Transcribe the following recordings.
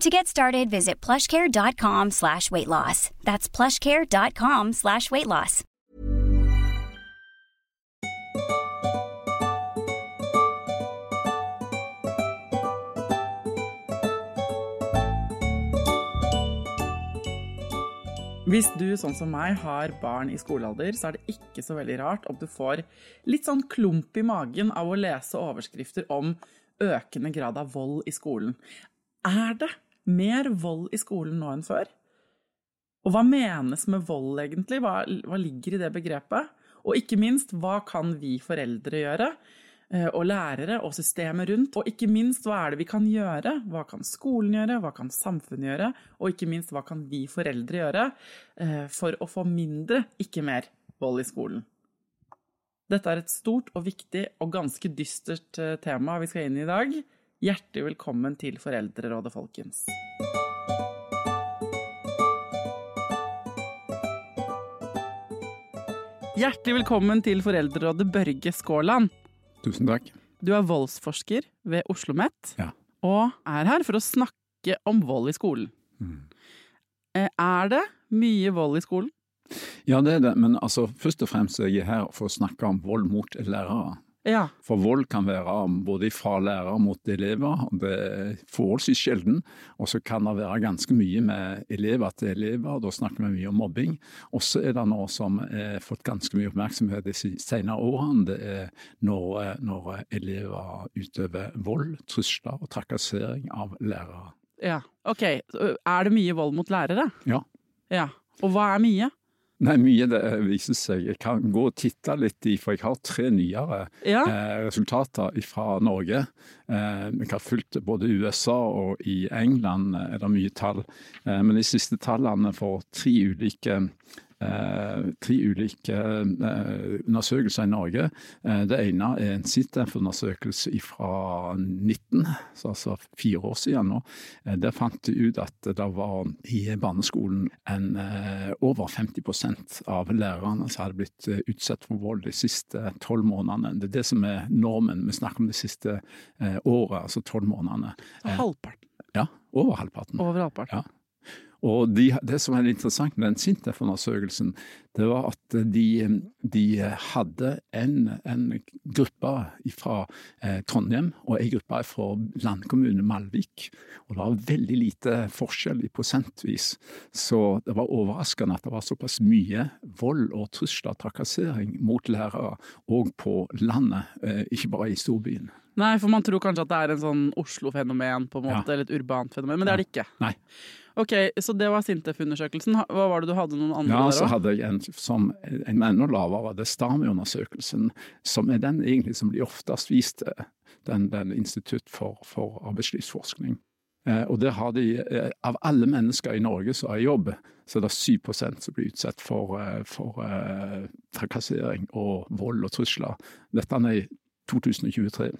To get started, visit plushcare.com slash weight loss. That's plushcare.com slash weight loss. Hvis du, sånn som meg, har barn i skolealder, så er det ikke så veldig rart om du får litt sånn klump i magen av å lese overskrifter om økende grad av vold i skolen. Er det mer vold i skolen nå enn før? Og hva menes med vold, egentlig? Hva, hva ligger i det begrepet? Og ikke minst, hva kan vi foreldre gjøre? eh, Og lærere og systemet rundt. Og ikke minst, hva er det vi kan gjøre? Hva kan skolen gjøre? Hva kan samfunnet gjøre? Og ikke minst, hva kan vi foreldre gjøre eh, for å få mindre, ikke mer, vold i skolen? Dette er et stort og viktig og ganske dystert eh, tema vi skal inn i i dag. Hjertelig velkommen til Foreldrerådet, folkens. Hjertelig velkommen til Foreldrerådet, Børge Skåland. Tusen takk. Du er voldsforsker ved Oslo OsloMet Ja. og er her for å snakke om vold i skolen. Mm. Eh, Er det mye vold i skolen? Ja, det er det, men altså, først og fremst er jeg her for å snakke om vold mot lærere. Ja. For vold kan være både fra lærere mot elever, det er forholdsvis sjelden. Og så kan det være ganske mye med elever til elever, da snakker vi mye om mobbing. Og så er det noe som har fått ganske mye oppmerksomhet de senere årene. Det er når, når elever utøver vold, trusler og trakassering av lærere. ja. Ok, er det mye vold mot lærere? Ja. Ja. Og hva er mye? Nei, mye det viser seg. Jeg kan gå og titte litt i, for jeg har tre nyere Ja. eh, resultater fra Norge. Eh, jeg har fulgt både i USA og i England er det mye tall. Eh, men de siste tallene for tre ulike eh, tre ulike eh, undersøkelser i Norge. Eh, det ene er en SITEF-undersøkelse fra 19, så altså fire år siden nå. Eh, der fant de ut at det var i barneskolen en, eh, over 50% av lærerne som hadde blitt eh, utsatt for vold de siste tolv månedene. Det er det som er normen. Vi snakker om det siste eh, året, altså tolv månedene. Halvparten. Ja, over halvparten. Over halvparten. Ja. Og de, Det som er interessant med den SINTEF-undersøkelsen, det var at de, de hadde en, en gruppe fra eh, Trondheim og en gruppe fra landkommunen Malvik. Og det var veldig lite forskjell i prosentvis. Så det var overraskende at det var såpass mye vold og trusler og trakassering mot lærere òg på landet, eh, ikke bare i storbyen. Nei, for man tror kanskje at det er en sånn Oslo-fenomen, på en måte, Ja. eller et urbant fenomen, men det er det ikke. Nei. Ok, Så det var Sintef-undersøkelsen. Hva var det du hadde noen andre Ja, der så hadde jeg en som en enda lavere, det er STAMI-undersøkelsen, som er den egentlig som blir oftest vist til, den, den Institutt for, for arbeidslivsforskning. Eh, og der har de, eh, av alle mennesker i Norge som har jobb, så er det 7 som blir utsatt for, eh, for eh, trakassering og vold og trusler. Dette er i 2023.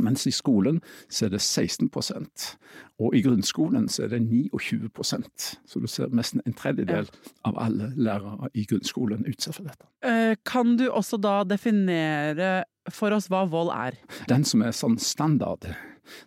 Mens i skolen så er det 16% og i grunnskolen så er det 29% Så du ser nesten en tredjedel av alle lærere i grunnskolen utsatt for dette. Eh, Kan du også da definere for oss hva vold er? Den som er sånn standard,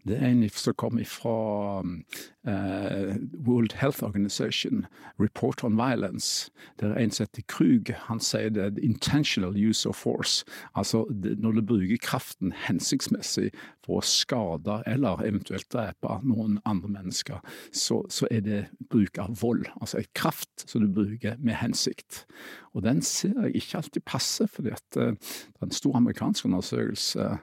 Det er en som kom fra uh, World Health Organization, Report on Violence. Det er en som heter Krug. Han sier det er intentional use of force. Altså når du bruker kraften hensiktsmessig for å skade eller eventuelt drepe noen andre mennesker, så, så er det bruk av vold. Altså et kraft som du bruker med hensikt. Og den ser jeg ikke alltid passe, fordi at uh, det er en stor amerikansk undersøkelse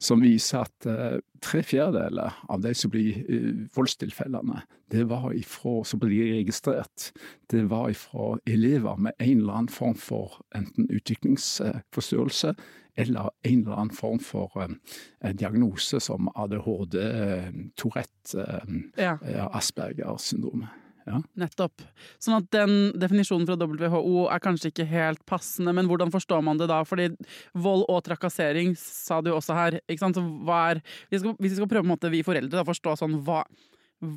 som viser at uh, tre fjerdedeler av de som blir uh, voldstilfellene, det var ifra, som blir registrert, det var ifra elever med en eller annen form for enten utviklingsforstyrrelse eller en eller annen form for eh, diagnose som ADHD, Tourette, ja. Asperger syndromet. Ja. Nettopp. Sånn at den definisjonen fra WHO er kanskje ikke helt passende, men hvordan forstår man det da? Fordi vold og trakassering sa du også her. ikke sant? Så hva er, hvis, vi skal, prøve på en måte, vi foreldre å forstå sånn hva,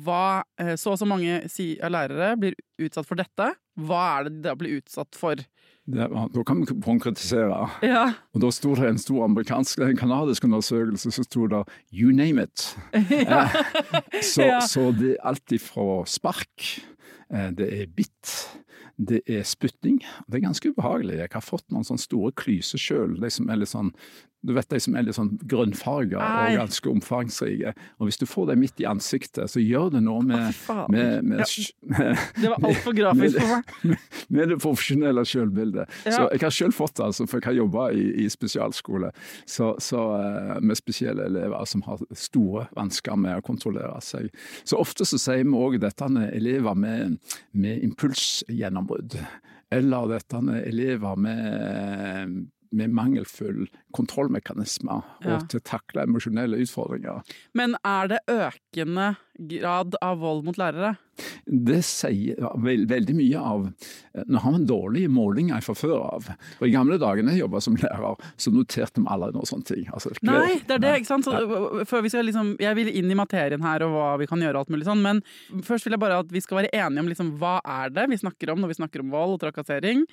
hva eh, Så og så mange lærere blir utsatt for dette. Hva er det de da blir utsatt for? Da kan vi konkretisere. Ja. Og Da sto det en stor amerikansk, en kanadisk undersøkelse, så sto det 'you name it'. Ja. Så, ja. så, det er alt ifra spark, eh, det er bitt, det er spytting. Det er ganske ubehagelig. Jeg har fått noen sånne store klyser sjøl, de som er litt sånn du vet de som er litt sånn grønnfarga og ganske omfangsrike. Og hvis du får det midt i ansiktet, så gjør det noe med, med, med, med Det var altfor grafisk for meg. Med, det profesjonelle sjølbildet. Ja. Så jeg har sjøl fått det, altså, for jeg har jobba i, i, spesialskole så, så, eh, med spesielle elever som har store vansker med å kontrollere seg. Så ofte så sier vi òg dette med elever med, med impulsgjennombrudd. Eller dette med elever med med mangelfull kontrollmekanismer ja. og til å takle emosjonelle utfordringer. Men er det økende grad av vold mot lærere? Det sier veld, veldig mye av Nå har vi dårlige målinger fra før av. For I gamle dager da jeg jobba som lærer, så noterte vi aldri noen sånne ting. Altså, Nei, det er det, ikke sant. Så, vi liksom, jeg vil inn i materien her og hva vi kan gjøre, alt mulig sånn, men først vil jeg bare at vi skal være enige om liksom, hva er det vi snakker om når vi snakker om vold og trakassering.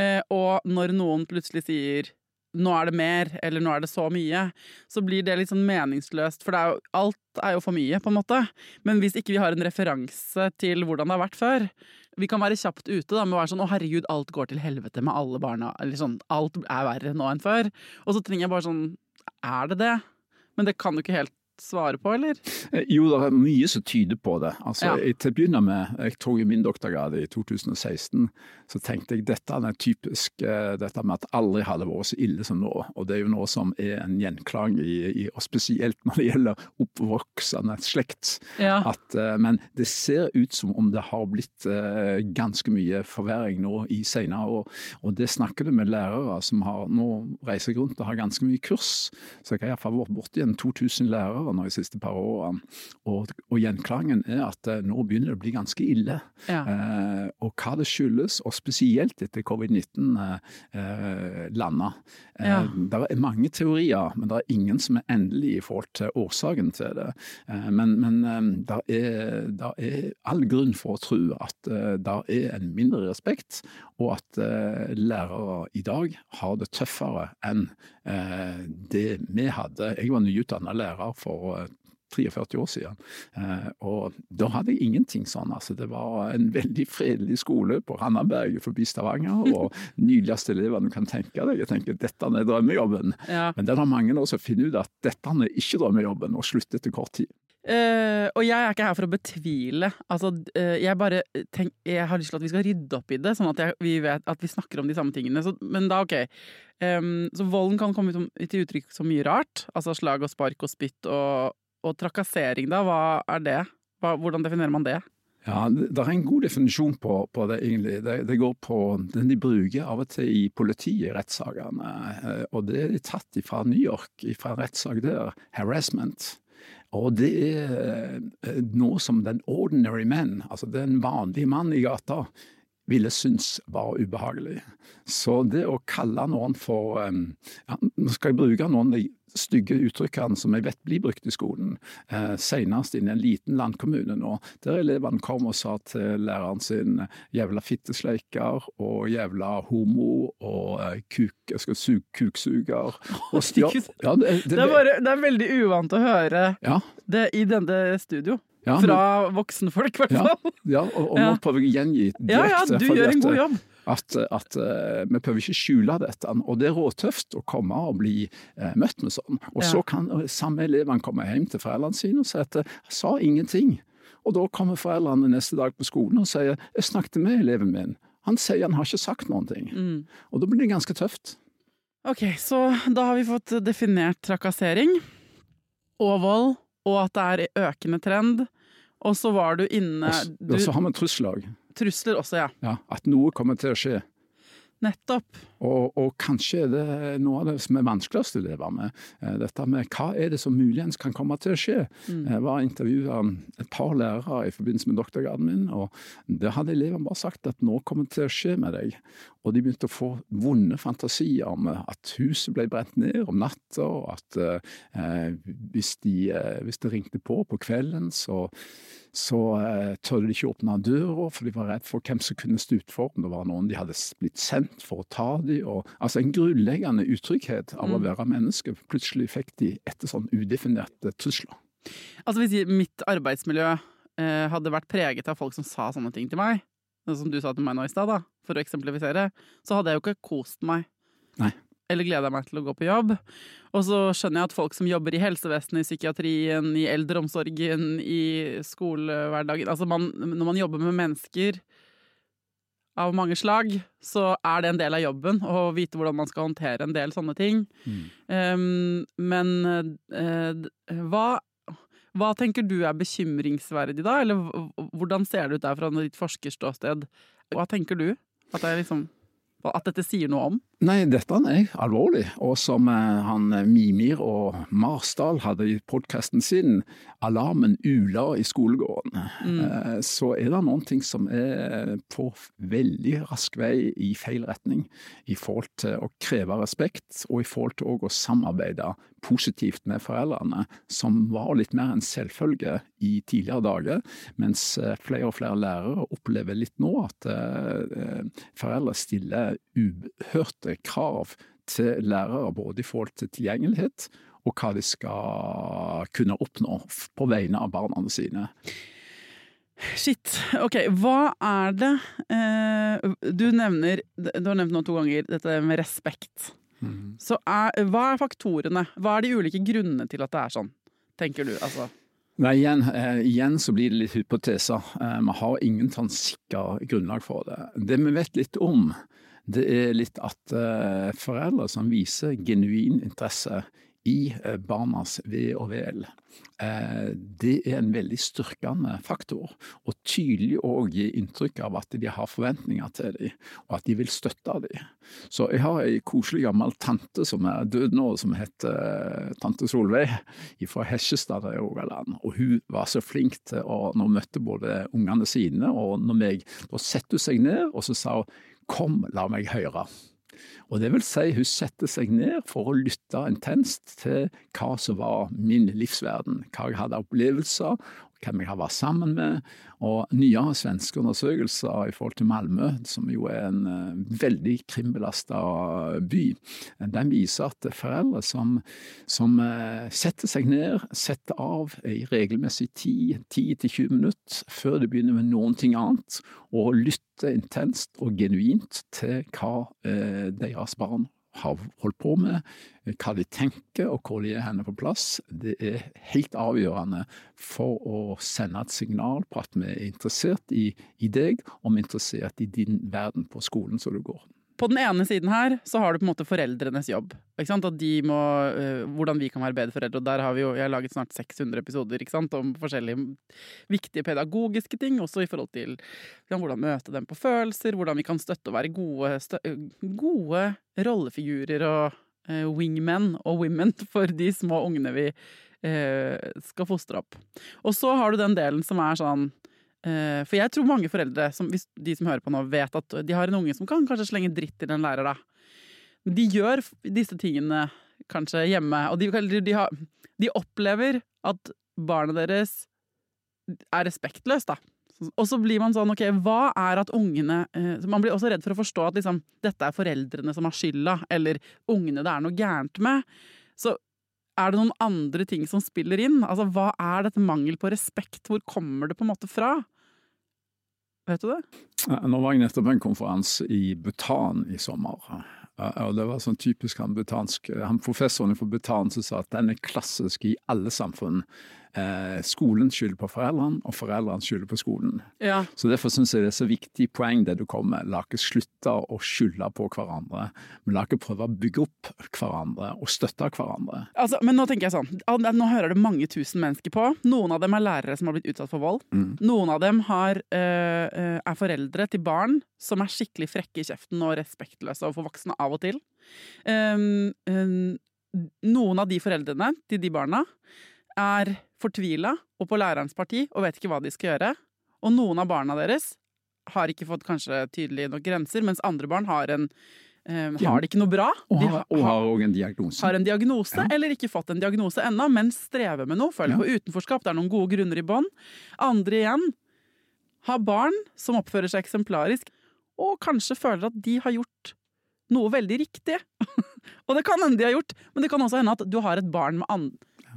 Eh, og når noen plutselig sier nå er det mer, eller nå er det så mye, så blir det litt sånn meningsløst. For er jo, alt er jo for mye, på en måte. Men hvis ikke vi har en referanse til hvordan det har vært før Vi kan være kjapt ute da, med å være sånn 'Å, herregud, alt går til helvete med alle barna'. Eller sånn 'Alt er verre nå enn før'. Og så trenger jeg bare sånn Er det det? Men det kan jo ikke helt svare på, eller? Eh, jo, det er mye som tyder på det. Altså, ja. Til å begynne med, jeg tok min doktorgrad i 2016, så tenkte jeg dette er typisk uh, dette med at aldri har det vært så ille som nå. Og det er jo noe som er en gjenklang, i, i, og spesielt når det gjelder oppvoksende slekt. Ja. At, uh, men det ser ut som om det har blitt ganske mye forverring nå i senere år. Og det snakker du med lærere som har, nå reiser rundt og har ganske mye kurs. Så jeg har iallfall vært borti en 2000 lærere nå de siste par årene. Og, og, gjenklangen er at eh, nå begynner det å bli ganske ille. Ja. Eh, og hva det skyldes, og spesielt etter covid-19 eh, eh, landa. Eh, ja. Det er mange teorier, men det er ingen som er endelig i forhold til årsaken til det. Eh, men, men det er, er, all grunn for å tro at det er en mindre respekt, og at lærere i dag har det tøffere enn det vi hadde. Jeg var nyutdannet lærer for for 43 år siden. Eh, og da hadde jeg ingenting sånn. Altså, det var en veldig fredelig skole på Randaberget forbi Stavanger, og nydeligste elever du kan tenke deg. Jeg tenker dette er drømmejobben. Ja. Men det er mange nå som finner ut at dette er ikke drømmejobben, og slutter etter kort tid. Uh, og jeg er ikke her for å betvile. Altså, uh, jeg bare tenk, jeg har lyst til at vi skal rydde opp i det, sånn at, jeg, vi, vet, at vi snakker om de samme tingene. Så, men da, ok. Um, så volden kan komme til uttrykk så mye rart. Altså slag og spark og spytt og, og trakassering, da. Hva er det? Hva, hvordan definerer man det? Ja, Det er en god definisjon på, på det, egentlig. Det, det, går på den de bruker av og til i politiet i rettssakene. Eh, og det er tatt fra New York, fra en rettssak der. Harassment. Og det er eh, noe som den ordinary man, altså den vanlige mann i gata, ville synes var ubehagelig. Så det å kalle noen for ja, Nå skal jeg bruke noen av de stygge uttrykkene som jeg vet blir brukt i skolen. Eh, senest i en liten landkommune nå, der elevene kom og sa til læreren sin 'jævla fittesleiker' og 'jævla homo' og eh, kuk, jeg skal suge, 'kuksuger'. Og, ja, ja, det, det, det, er bare, det, er veldig uvant å høre ja. det i denne studio. Ja, Fra voksenfolk, i hvert fall. Ja, og, og nå prøver jeg å gjengi direkte. Ja, ja, du gjør en god jobb at, at uh, vi prøver ikke skjule dette. Og det er råtøft å komme og bli uh, møtt med sånn. Og ja. så kan samme elevene komme hjem til foreldrene sine og si at jeg sa ingenting. Og da kommer foreldrene neste dag på skolen og sier jeg snakket med eleven min. Han sier han har ikke sagt noen ting. Mm. Og da blir det ganske tøft. Ok, så da har vi fått definert trakassering og vold, og at det er økende trend. Og så var du inne Og så har vi trusler Trusler også, ja. ja. At noe kommer til å skje. Nettopp. Og, og, kanskje er det noe av det som er vanskeligst å leve med. Eh, dette med hva er det som muligens kan komme til å skje. Mm. Jeg var intervjua et par lærere i forbindelse med doktorgraden min, og det hadde elevene bare sagt at nå kommer det til å skje med deg. Og de begynte å få vonde fantasier om at huset ble brent ned om natta, og at eh, hvis, de, eh, hvis det ringte på på kvelden, så så eh, tørde de ikke åpne døra, for de var redd for hvem som kunne stå utfor. Om det var noen de hadde blitt sendt for å ta dem. Og, altså en grunnleggende utrygghet av mm. å være menneske. Plutselig fikk de etter sånn udefinerte trusler. Altså Hvis mitt arbeidsmiljø eh, hadde vært preget av folk som sa sånne ting til meg, som du sa til meg nå i stad, for å eksemplifisere, så hadde jeg jo ikke kost meg. Nei eller jeg meg til å gå på jobb. Og så skjønner jeg at folk som jobber i helsevesenet, i psykiatrien, i eldreomsorgen, i skolehverdagen Altså man, når man jobber med mennesker av mange slag, så er det en del av jobben å vite hvordan man skal håndtere en del sånne ting. Mm. Um, men uh, hva, hva tenker du er bekymringsverdig da, eller hvordan ser det ut der fra ditt forskerståsted? Hva tenker du? At det er liksom at dette sier noe om? Nei, dette er alvorlig. Og som eh, han eh, Mimir og Marsdal hadde i podkasten sin, 'Alarmen uler i skolegården', mm. Eh, så er det noen ting som er på veldig rask vei i feil retning. I forhold til å kreve respekt, og i forhold til å samarbeide positivt med foreldrene, som var litt mer en selvfølge i tidligere dager, mens flere og flere lærere opplever litt nå at foreldre stiller uhørte krav til lærere, både i forhold til tilgjengelighet og hva de skal kunne oppnå på vegne av barna sine. Shit. Ok, hva er det eh, Du nevner Du har nevnt nå to ganger dette med respekt. Mm. Så er, hva er faktorene? Hva er de ulike grunnene til at det er sånn, tenker du? Altså Nei, igjen, eh, igjen, så blir det litt hypoteser. Eh, har ingen sånn sikker grunnlag for det. Det vi vet litt om, det er litt at eh, foreldre som viser genuin interesse i eh, barnas ve og vel, eh, det er en veldig styrkende faktor. Og tydelig òg gi inntrykk av at de har forventninger til dem, og at de vil støtte dem. Så jeg har ei koselig gammel tante som er død nå, som heter tante Solveig fra Hesjestad i Rogaland. Og hun var så flink til å, når hun møtte både ungene sine og når meg, da satte hun seg ned og så sa hun Kom, la meg høre. Og det vil si, hun setter seg ned for å lytte intenst til hva som var min livsverden, hva jeg hadde opplevelser, hvem jeg har vært sammen med. Og nyere svenske undersøkelser i forhold til Malmö, som jo er en uh, veldig krimbelasta by, den viser at foreldre som, som uh, setter seg ned, setter av i regelmessig tid, 10-20 minutter før de begynner med noen ting annet, og lytter intenst og genuint til hva uh, deres barn har holdt på med, hva de tenker og hvor de er henne på plass. Det er helt avgjørende for å sende et signal på at vi er interessert i, i deg, og vi er interessert i din verden på skolen som du går på den ene siden her så har du på en måte foreldrenes jobb. Må, uh, hvordan vi kan være bedre foreldre. Og der har vi jo, jeg har laget snart 600 episoder sant? om forskjellige viktige pedagogiske ting. Også i forhold til hvordan møte dem på følelser, hvordan vi kan støtte og være gode, gode rollefigurer og uh, wingmen og women for de små ungene vi uh, skal fostre opp. Og så har du den delen som er sånn For jeg tror mange foreldre, som, hvis de som hører på nå, vet at de har en unge som kan kanskje slenge dritt til en lærer, da. De gjør disse tingene kanskje hjemme, og de, de, har, de opplever at barnet deres er respektløst, da. Og så blir man sånn, ok, hva er at ungene eh, Man blir også redd for å forstå at liksom, dette er foreldrene som har skylda, eller ungene det er noe gærent med. Så er det noen andre ting som spiller inn? Altså, Hva er dette mangel på respekt? Hvor kommer det på en måte fra? Vet du det? Nå var jeg nettopp på en konferanse i Bhutan i sommer. Og det var sånn typisk han butansk Han professoren fra Bhutan som sa at den er klassisk i alle samfunn. Eh, skolen skylder på foreldrene, og foreldrene skylder på skolen. Ja. Så Derfor syns jeg det er så viktig poeng det du kommer med. La oss slutte å skylde på hverandre, men la oss prøve å bygge opp hverandre og støtte hverandre. Altså, men nå tenker jeg sånn, nå hører det mange tusen mennesker på. Noen av dem er lærere som har blitt utsatt for vold. Noen av dem har, eh, eh, er foreldre til barn som er skikkelig frekke i kjeften og respektløse overfor voksne av og til. Um, um, noen av de foreldrene til de barna er fortvila og på lærerens parti og vet ikke hva de skal gjøre. Og noen av barna deres har ikke fått kanskje tydelige nok grenser, mens andre barn har en Um, har det ikke noe bra. Og De har, og har også en diagnose. har en diagnose, Ja. eller ikke fått en diagnose ennå, men strever med noe. Føler Ja. på utenforskap. Det er noen gode grunner i bånn. Andre igjen har barn som oppfører seg eksemplarisk, og kanskje føler at de har gjort noe veldig riktig. og det kan hende de har gjort, men det kan også hende at du har et barn med, an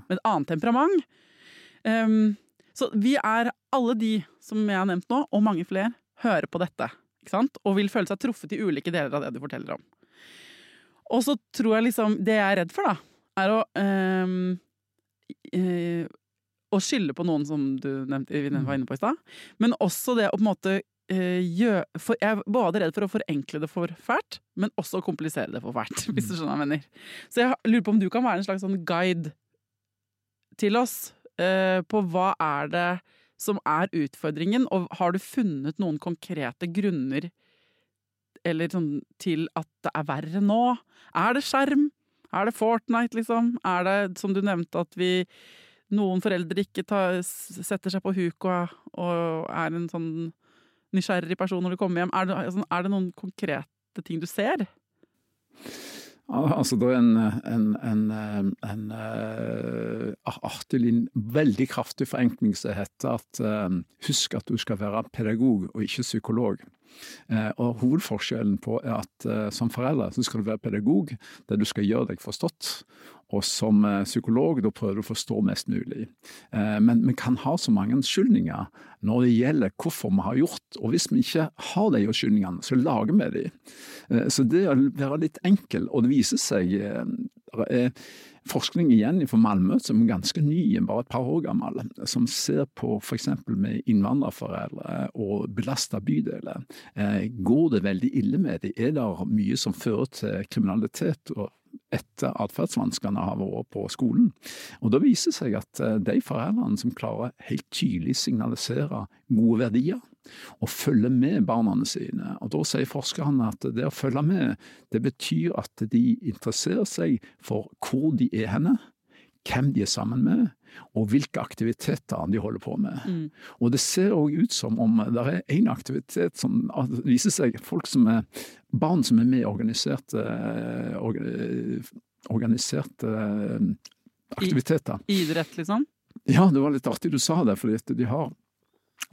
med et annet temperament. Ehm, så vi er alle de som jeg har nevnt nå, og mange flere, hører på dette. Og vil føle seg truffet i ulike deler av det du forteller om. Og så tror jeg liksom Det jeg er redd for, da, er å um, uh, Å skylde på noen som du nevnte, vi var inne på i stad. Men også det å på en måte eh, gjø- for Jeg er både redd for å forenkle det for fælt, men også å komplisere det for fælt. Hvis du skjønner hva jeg mener. Så jeg lurer på om du kan være en slags sånn guide til oss eh, på hva er det som er utfordringen, og har du funnet noen konkrete grunner eller sånn, til at det er verre nå? Er det skjerm? Er det Fortnite, liksom? Er det, som du nevnte, at vi noen foreldre ikke tar, setter seg på huk og, og er en sånn nysgjerrig person når du kommer hjem? Er det, altså, er det noen konkrete ting du ser? Altså, det er en, en, en, en, eh, artig, veldig kraftig forenkling som heter at eh, husk at du skal være pedagog og ikke psykolog. Eh, og Hovedforskjellen på er at som forelder så skal du være pedagog, der du skal gjøre deg forstått. Og som eh, psykolog da prøver du å forstå mest mulig. Eh, men vi kan ha så mange unnskyldninger når det gjelder hvorfor vi har gjort. Og hvis vi ikke har de unnskyldningene, så lager vi de. Eh, Så det å være litt enkel, og det viser seg forskning igjen fra Malmö som er ganske ny, bare et par år gammel, som ser på f.eks. med innvandrerforeldre og belasta bydeler. Går det veldig ille med dem? Er det mye som fører til kriminalitet? og etter atferdsvanskene har vært på skolen. Og Da viser det seg at eh, de foreldrene som klarer helt tydelig signalisere gode verdier, og følge med barna sine. Og Da sier forskerne at det å følge med, det betyr at de interesserer seg for hvor de er henne, hvem de er sammen med, og hvilke aktiviteter de holder på med. Og det ser òg ut som om det er en aktivitet som viser seg folk som er barn som er med i organiserte, eh, organiserte aktiviteter. aktiviteter. Idrett, liksom? Ja, det var litt artig du sa det, fordi at de har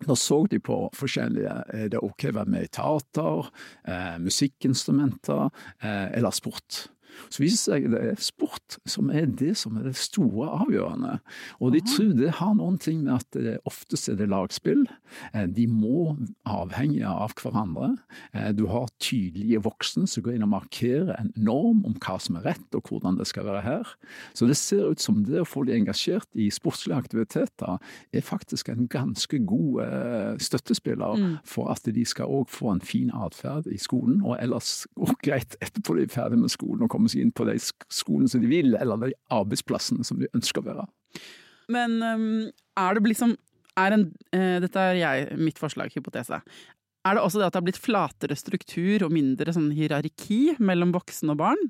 da så de på forskjellige Er det ok å være med i teater, eh, musikkinstrumenter eh, eller sport? Så viser det seg det er sport som er det som er det store avgjørende. Og de tror det har noen ting med at det oftest er det lagspill. Eh, De må avhenge av hverandre. Eh, Du har tydelige voksne som går inn og markerer en norm om hva som er rett og hvordan det skal være her. Så det ser ut som det å få de engasjert i sportslige aktiviteter er faktisk en ganske god eh, støttespiller for at de skal òg få en fin atferd i skolen, og ellers går greit etterpå de er ferdig med skolen og komme seg inn på de sk- skolene som de vil, eller de arbeidsplassene som de ønsker å være. Men er det liksom er en, eh, Dette er jeg, mitt forslag, hypotese. Er det også det at det har blitt flatere struktur og mindre sånn hierarki mellom voksne og barn?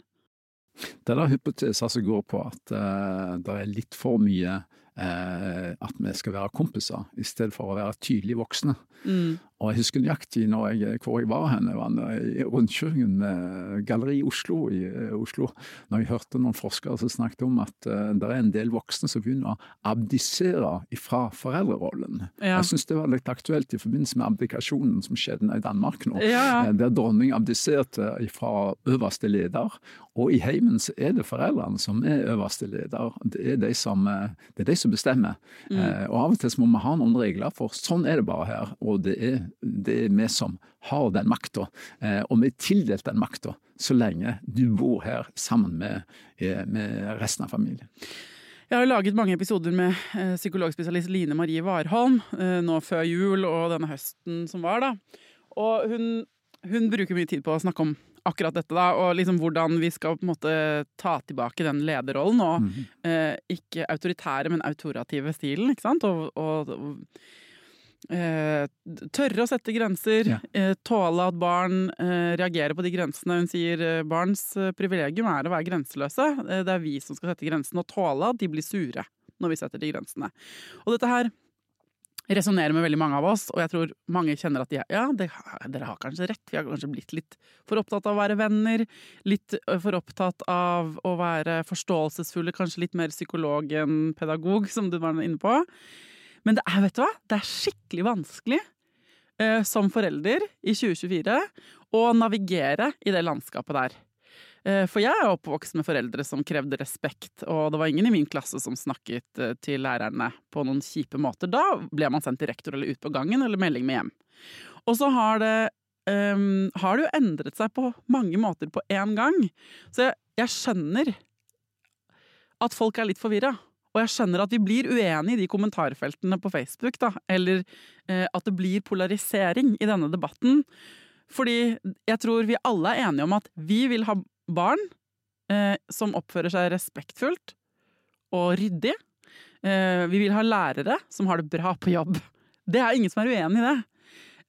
Det er da hypoteser som går på at uh, det er litt for mye uh, at vi skal være kompiser, i stedet for å være tydelige voksne. Mm. Og jeg husker nøyaktig når jeg, hvor jeg var henne, var i rundkjøringen med Galleri Oslo i uh, Oslo. Når jeg hørte noen forskere som snakket om at uh, det er en del voksne som begynner å abdisere fra foreldrerollen. Ja. Jeg syns det var litt aktuelt i forbindelse med abdikasjonen som skjedde i Danmark nå. Ja, ja. Der dronning abdiserte fra øverste leder. Og i heimen så er det foreldrene som er øverste leder. Det er de som, det er de som bestemmer. Mm. Eh, og av og til må vi ha noen regler, for sånn er det bare her. Og det er, det er vi som har den makta. Eh, og vi er tildelt den makta så lenge du bor her sammen med, eh, med resten av familien. Jeg har laget mange episoder med eh, psykologspesialist Line Marie Warholm nå før jul og denne høsten som var. da. Og hun, hun bruker mye tid på å snakke om akkurat dette, da, og liksom hvordan vi skal på en måte ta tilbake den lederrollen. Og mm -hmm. eh, ikke autoritære, men autorative stilen, ikke sant? Og, og, og eh, tørre å sette grenser. Ja. Eh, tåle at barn eh, reagerer på de grensene. Hun sier eh, barns eh, privilegium er å være grenseløse. det er vi som skal sette grensene, og tåle at de blir sure når vi setter de grensene. Og dette her resonnerer med veldig mange av oss, og jeg tror mange kjenner at de, ja, det, dere har kanskje rett, vi har kanskje blitt litt for opptatt av å være venner, litt for opptatt av å være forståelsesfulle, kanskje litt mer psykolog enn pedagog, som du var inne på. Men det er, vet du hva, det er skikkelig vanskelig uh, som forelder i 2024 å navigere i det landskapet der. Eh, for jeg er oppvokst med foreldre som krevde respekt, og det var ingen i min klasse som snakket eh, til lærerne på noen kjipe måter. Da ble man sendt til rektor eller ut på gangen eller melding med hjem. Og så har det, um, har det jo endret seg på mange måter på én gang. Så jeg, jeg skjønner at folk er litt forvirra. Og jeg skjønner at vi blir uenige i de kommentarfeltene på Facebook, da. Eller eh, at det blir polarisering i denne debatten. Fordi jeg tror vi alle er enige om at vi vil ha barn eh, som oppfører seg respektfullt og ryddig. Eh, vi vil ha lærere som har det bra på jobb. Det er ingen som er uenig i det.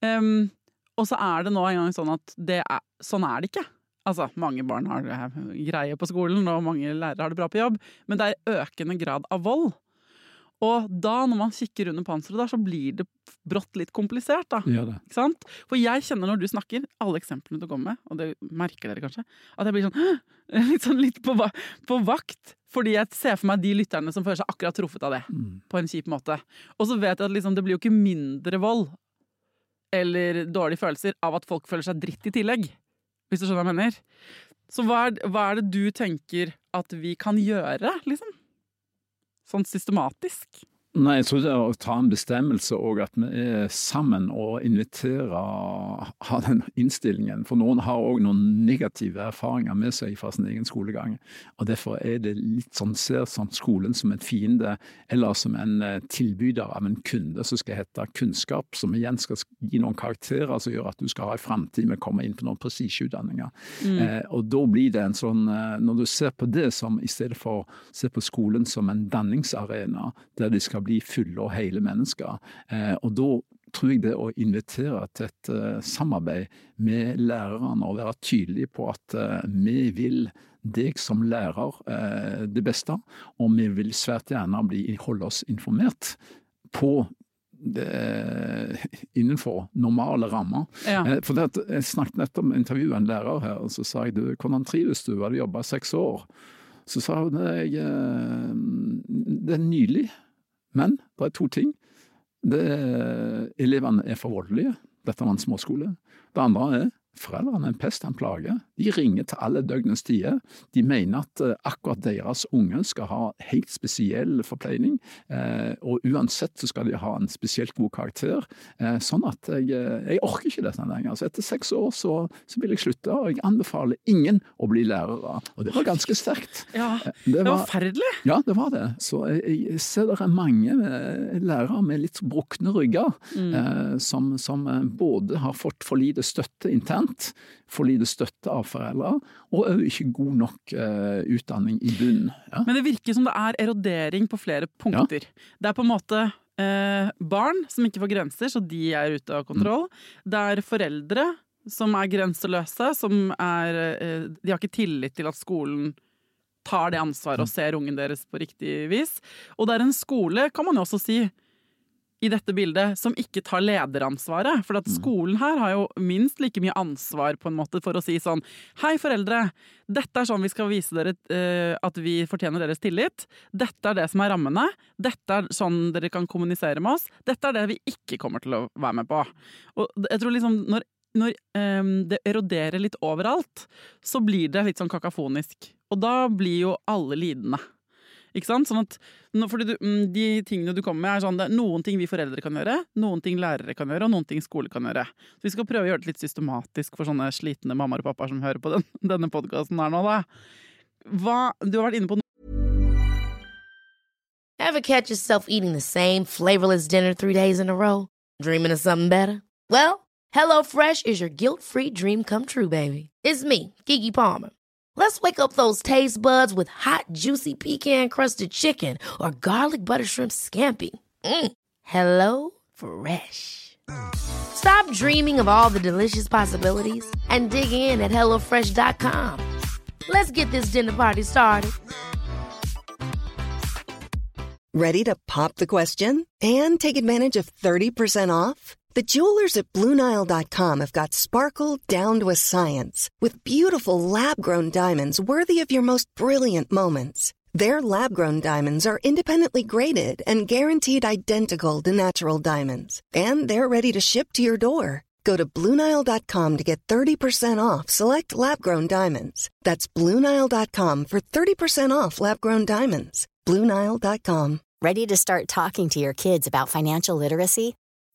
Um, og så er det nå en gang sånn at er, sånn er det ikke. Altså, mange barn har greie på skolen, og mange lærere har det bra på jobb, men det er økende grad av vold. Og da, når man kikker under panseret der, så blir det brått litt komplisert, da. Ja, det. Ikke sant? For jeg kjenner når du snakker, alle eksemplene du kommer med, og det merker dere kanskje, at jeg blir sånn litt, sånn litt på, på, vakt. Fordi jeg ser for meg de lytterne som føler seg akkurat truffet av det. Mm. På en kjip måte. Og så vet jeg at liksom, det blir jo ikke mindre vold eller dårlige følelser av at folk føler seg dritt i tillegg. Hvis du skjønner hva jeg mener. Så hva er, hva er det du tenker at vi kan gjøre, liksom? sånn systematisk? Nei, jeg tror det er å ta en bestemmelse og at vi er sammen og inviterer ha den innstillingen. For noen har òg noen negative erfaringer med seg fra sin egen skolegang. Og Derfor er det litt sånn, ser sånn skolen som en fiende, eller som en eh, tilbyder av en kunde som skal hete kunnskap, som igjen skal gi noen karakterer som gjør at du skal ha en framtid med å komme inn på noen presisjeutdanninger. Mm. Eh, og da blir det en sånn, eh, når du ser på det som i stedet for å se på skolen som en danningsarena, der de skal bli fulle og hele mennesker. Eh, og da tror jeg det å invitere til et uh, samarbeid med lærerne og være tydelig på at uh, vi vil deg som lærer det beste, og vi vil svært gjerne bli, holde oss informert på det, innenfor normale rammer. Ja. For det, Jeg snakket nettopp med intervjuet en lærer her, og så sa jeg du, hvordan trives du, hadde jobba seks år. Så sa hun jeg, det er nydelig. Men det er to ting. Det er, elevene er for voldelige. Dette var en småskole. Det andre er Foreldrene er en pest, en plage. De ringer til alle døgnets tider. De mener at eh, akkurat deres unge skal ha helt spesiell forpleining, eh, og uansett så skal de ha en spesielt god karakter. Eh, sånn at jeg, jeg orker ikke dette lenger. Så etter seks år så, så, vil jeg slutte, og jeg anbefaler ingen å bli lærere. Og det var ganske sterkt. Ja, det var forferdelig. Ja, det var det. Så jeg, jeg ser det er mange lærere med litt brukne rygger, mm. som, som både har fått for lite støtte internt, sant? For lite støtte av foreldre, og òg ikke god nok uh, utdanning i bunnen. Ja. Men det virker som det er erodering på flere punkter. Ja. Det er på en måte uh, barn som ikke får grenser, så de er ute av kontroll. Mm. Det er foreldre som er grenseløse, som er uh, De har ikke tillit til at skolen tar det ansvaret og ser ungen deres på riktig vis. Og det er en skole, kan man jo også si, i dette bildet som ikke tar lederansvaret. For at skolen her har jo minst like mye ansvar på en måte for å si sånn Hei, foreldre! Dette er sånn vi skal vise dere eh, at vi fortjener deres tillit. Dette er det som er rammene. Dette er sånn dere kan kommunisere med oss. Dette er det vi ikke kommer til å være med på. Og jeg tror liksom når, når um, det eroderer litt overalt, så blir det litt sånn kakafonisk. Og da blir jo alle lidende. Ikke sant? Sånn at, fordi du, mm, de tingene du kommer med, er sånn det er noen ting vi foreldre kan gjøre, noen ting lærere kan gjøre, og noen ting skole kan gjøre. Så vi skal prøve å gjøre det litt systematisk for sånne slitne mammaer og pappaer som hører på den, denne podkasten her nå, da. Hva, du har vært inne på Ever catch yourself eating the same flavorless dinner three days in a row? Dreaming of something better? Well, HelloFresh is your guilt-free dream come true, baby. It's me, Kiki Palmer. Let's wake up those taste buds with hot, juicy pecan crusted chicken or garlic butter shrimp scampi. Mm. Hello Fresh. Stop dreaming of all the delicious possibilities and dig in at HelloFresh.com. Let's get this dinner party started. Ready to pop the question and take advantage of 30% off? The jewelers at BlueNile.com have got sparkle down to a science with beautiful lab grown diamonds worthy of your most brilliant moments. Their lab grown diamonds are independently graded and guaranteed identical to natural diamonds, and they're ready to ship to your door. Go to BlueNile.com to get 30% off select lab grown diamonds. That's BlueNile.com for 30% off lab grown diamonds. BlueNile.com. Ready to start talking to your kids about financial literacy?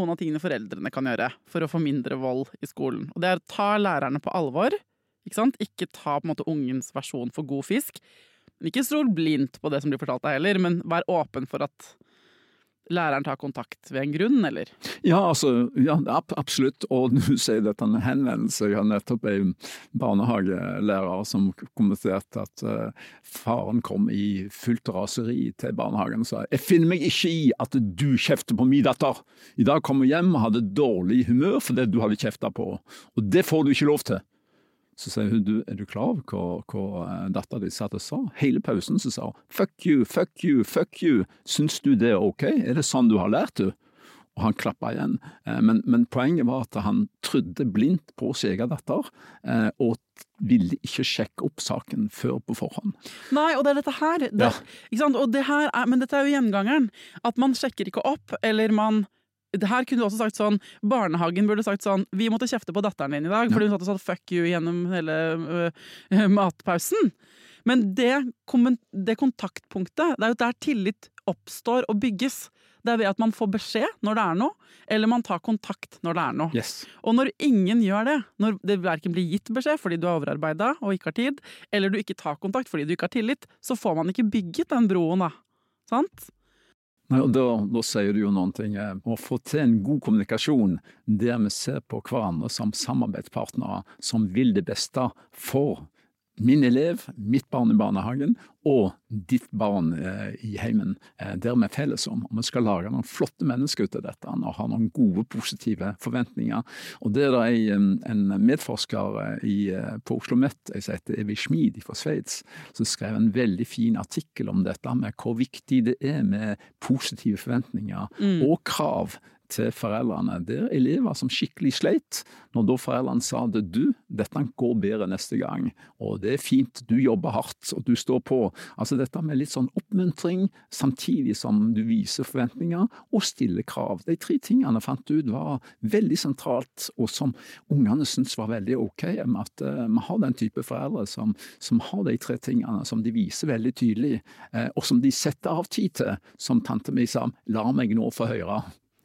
Noen av tingene foreldrene kan gjøre for å få mindre vold i skolen. Og det er å ta lærerne på alvor. Ikke, sant? ikke ta på en måte ungens versjon for god fisk. Ikke stol blindt på det som blir fortalt deg heller, men vær åpen for at læreren tar kontakt ved en grunn, eller? Ja, altså, ja, absolutt. Og du sier dette med henvendelse. Jeg har nettopp en barnehagelærer som kommenterte at uh, faren kom i fullt raseri til barnehagen og sa jeg finner meg ikke i at du kjefter på min datter. I dag kom hun hjem og hadde dårlig humør fordi du hadde kjefta på henne. Og det får du ikke lov til. Så sier hun du, er du klar over hva, hva dattera di satt og sa? Hele pausen så sa hun fuck you, fuck you, fuck you, syns du det er ok, er det sånn du har lært du? Og han klappa igjen. Men, men, poenget var at han trodde blindt på sin egen datter, og ville ikke sjekke opp saken før på forhånd. Nei, og det er dette her. Det, ja. det her er, men dette er jo gjengangeren. At man sjekker ikke opp, eller man det her kunne du også sagt sånn Barnehagen burde sagt sånn Vi måtte kjefte på datteren din i dag, fordi hun satt og sa fuck you gjennom hele uh, matpausen. Men det, det, kontaktpunktet, det er jo der tillit oppstår og bygges. Det er ved at man får beskjed når det er noe, eller man tar kontakt når det er noe. Yes. Og når ingen gjør det, når det verken blir gitt beskjed fordi du er overarbeida og ikke har tid, eller du ikke tar kontakt fordi du ikke har tillit, så får man ikke bygget den broen, da. Sant? Nei, og da, da, sier du jo noen ting. Eh, å få til en god kommunikasjon der vi ser på hverandre som samarbeidspartnere som vil det beste for min elev, mitt barn i barnehagen og ditt barn eh, i heimen. Eh, vi er felles om. Og vi skal lage noen flotte mennesker ut av dette og ha noen gode, positive forventninger. Og det er det en, en medforsker eh, i, eh, på Oslo OsloMet som heter Evi Schmid fra Sveits, som skrev en veldig fin artikkel om dette med hvor viktig det er med positive forventninger mm. og krav til foreldrene. Det er elever som skikkelig sleit, når da foreldrene sa det du, dette går bedre neste gang, og det er fint, du jobber hardt og du står på. Altså dette med litt sånn oppmuntring, samtidig som du viser forventninger og stiller krav. De tre tingene fant ut var veldig sentralt, og som ungene syntes var veldig ok, med at uh, vi har den type foreldre som, som, har de tre tingene, som de viser veldig tydelig, uh, og som de setter av tid til, som tante mi sa, la meg nå få høre.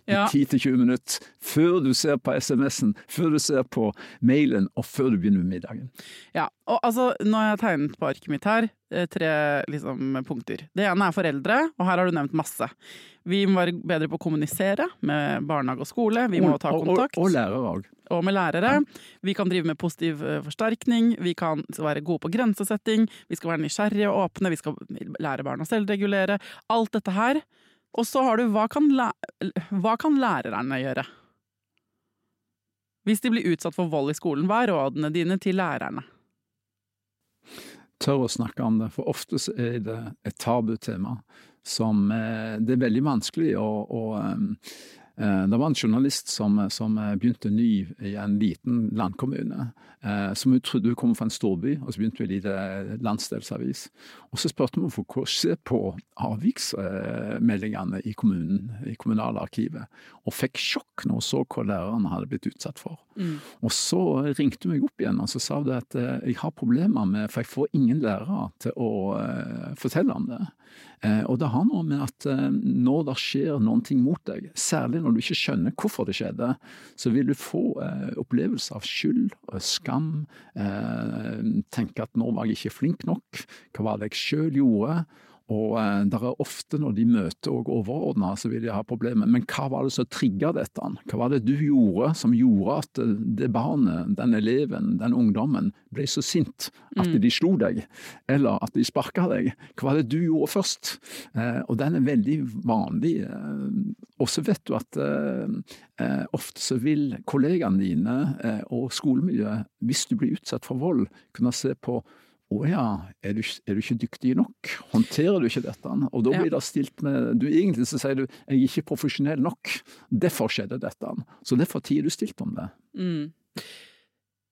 Ja. i 10-20 minutter før du ser på SMS-en, før du ser på mailen og før du begynner med middagen. Ja, og altså, nå har jeg tegnet på arket mitt her eh, tre liksom, punkter. Det ene er foreldre, og her har du nevnt masse. Vi må være bedre på å kommunisere med barnehage og skole. Vi må ta kontakt. Og, og, og lærere òg. og med lærere. Vi kan drive med positiv eh, forsterkning, vi kan være gode på grensesetting, vi skal være nysgjerrige og åpne, vi skal lære barna å selvregulere. Alt dette her. Og så har du hva kan, hva kan lærerne gjøre? Hvis de blir utsatt for vold i skolen, hva er rådene dine til lærerne? Tør å snakke om det, for ofte er det et tabutema som eh, det er veldig vanskelig å, å Det var en journalist som, som begynte ny i en liten landkommune. eh, Som hun trodde hun kom fra en storby, og så begynte hun i en liten landsdelsavis. Og så spurte hun hvorfor hun se på avviksmeldingene i kommunen, i kommunalarkivet, og fikk sjokk når hun så hva lærerne hadde blitt utsatt for. Og så ringte hun meg opp igjen og så sa hun at eh, jeg har problemer med For jeg får ingen lærere til å eh, fortelle om det. Eh, og det har noe med at eh, når det skjer noen ting mot deg, særlig når du ikke skjønner hvorfor det skjedde, så vil du få eh, opplevelser av skyld og skam. Eh, tenke at nå var jeg ikke flink nok. Hva var det jeg sjøl gjorde? Og eh, der er ofte når de møter og overordna, så vil de ha problemer. Men hva var det som trigga dette? Hva var det du gjorde som gjorde at eh, det barnet, den eleven, den ungdommen ble så sint at de slo deg, eller at de sparka deg? Hva var det du gjorde først? Eh, og den er veldig vanlig. Eh, og så vet du at eh, eh, ofte så vil kollegaene dine og skolemiljøet, hvis du blir utsatt for vold, kunne se på å ja, er du, er du ikke dyktig nok? Håndterer du ikke dette? Og da Ja. blir det stilt med du Egentlig så sier du jeg er ikke profesjonell nok, derfor skjedde dette. Så derfor tier du stilt om det. Mm.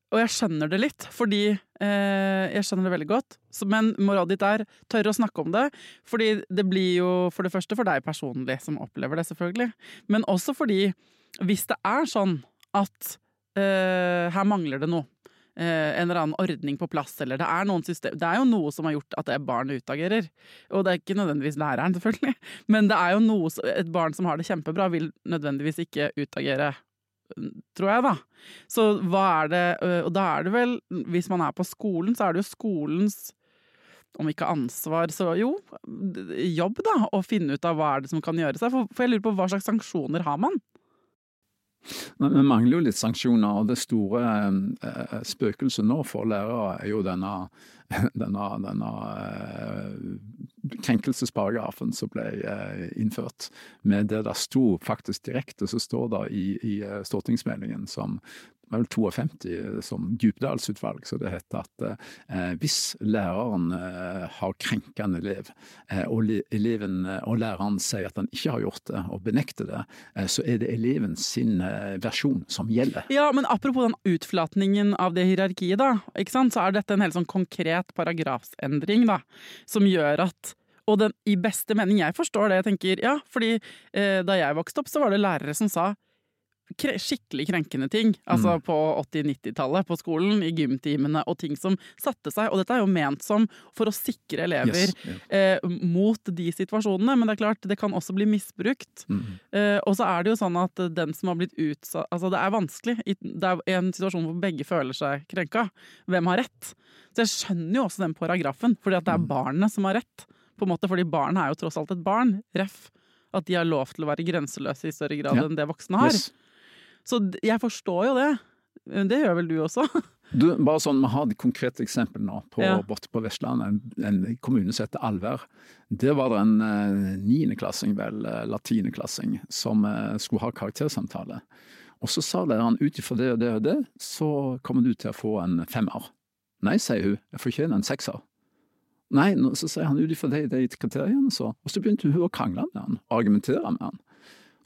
Og jeg skjønner det litt, fordi eh, jeg skjønner det veldig godt. Så, men rådet ditt er tørre å snakke om det. Fordi det blir jo for det første for deg personlig som opplever det, selvfølgelig. Men også fordi hvis det er sånn at eh, her mangler det noe. Eh, En eller annen ordning på plass, eller det er system Det er jo noe som har gjort at det barn utagerer. Og det er ikke nødvendigvis læreren, selvfølgelig. Men det er jo noe, et barn som har det kjempebra, vil nødvendigvis ikke utagere tror jeg, da. Så hva er det øh, Og da er det vel, hvis man er på skolen, så er det jo skolens om ikke ansvar, så jo, jobb, da. Å finne ut av hva er det som kan gjøre seg. For, for jeg lurer på hva slags sanksjoner har man? Men vi mangler jo litt sanksjoner, og det store eh, spøkelset nå for lærere er jo denne, denne, denne eh, krenkelsesparagrafen som ble eh, innført. Med det der sto faktisk direkte, så står det i, i eh, stortingsmeldingen som var vel 52 som Djupedalsutvalg, så det heter at eh, hvis læreren eh, har krenka en elev, eh, og, eleven, eh, og læreren sier at han ikke har gjort det, og benekter det, eh, så er det eleven sin eh, versjon som gjelder. Ja, men apropos den utflatningen av det hierarkiet, da, så er dette en helt sånn konkret paragrafsendring, da, som gjør at og den, i beste mening, jeg forstår det, jeg tenker, ja, fordi eh, da jeg vokste opp, så var det lærere som sa skikkelig krenkende ting, altså på 80-90-tallet på skolen, i gymtimene, og ting som satte seg, og dette er jo ment som for å sikre elever Yes, yeah. eh, mot de situasjonene, men det er klart, det kan også bli misbrukt. Mm. Eh, og så er det jo sånn at den som har blitt utsatt Altså, det er vanskelig. Det er en situasjon hvor begge føler seg krenka. Hvem har rett? Så jeg skjønner jo også den paragrafen, fordi at det er Mm. barnet som har rett. På en måte, fordi barnet er jo tross alt et barn. Ref. At de har lov til å være grenseløse i større grad Ja. enn det voksne har. Yes. Så jeg forstår jo det. Det gjør vel du også? Du, bare sånn, Vi har et konkret eksempel nå på, Ja. borte på Vestlandet, en, en kommune som heter Alver. Der var det en eh, niendeklassing, vel, eh, eller tiendeklassing, som eh, skulle ha karaktersamtale. Og så sa læreren ut ifra det og det og det, så kommer du til å få en femmer. Nei, sier hun, jeg fortjener en sekser. Nei, så sier han ut ifra de, de kriteriene, så. Og så begynte hun å krangle med han, argumentere med han.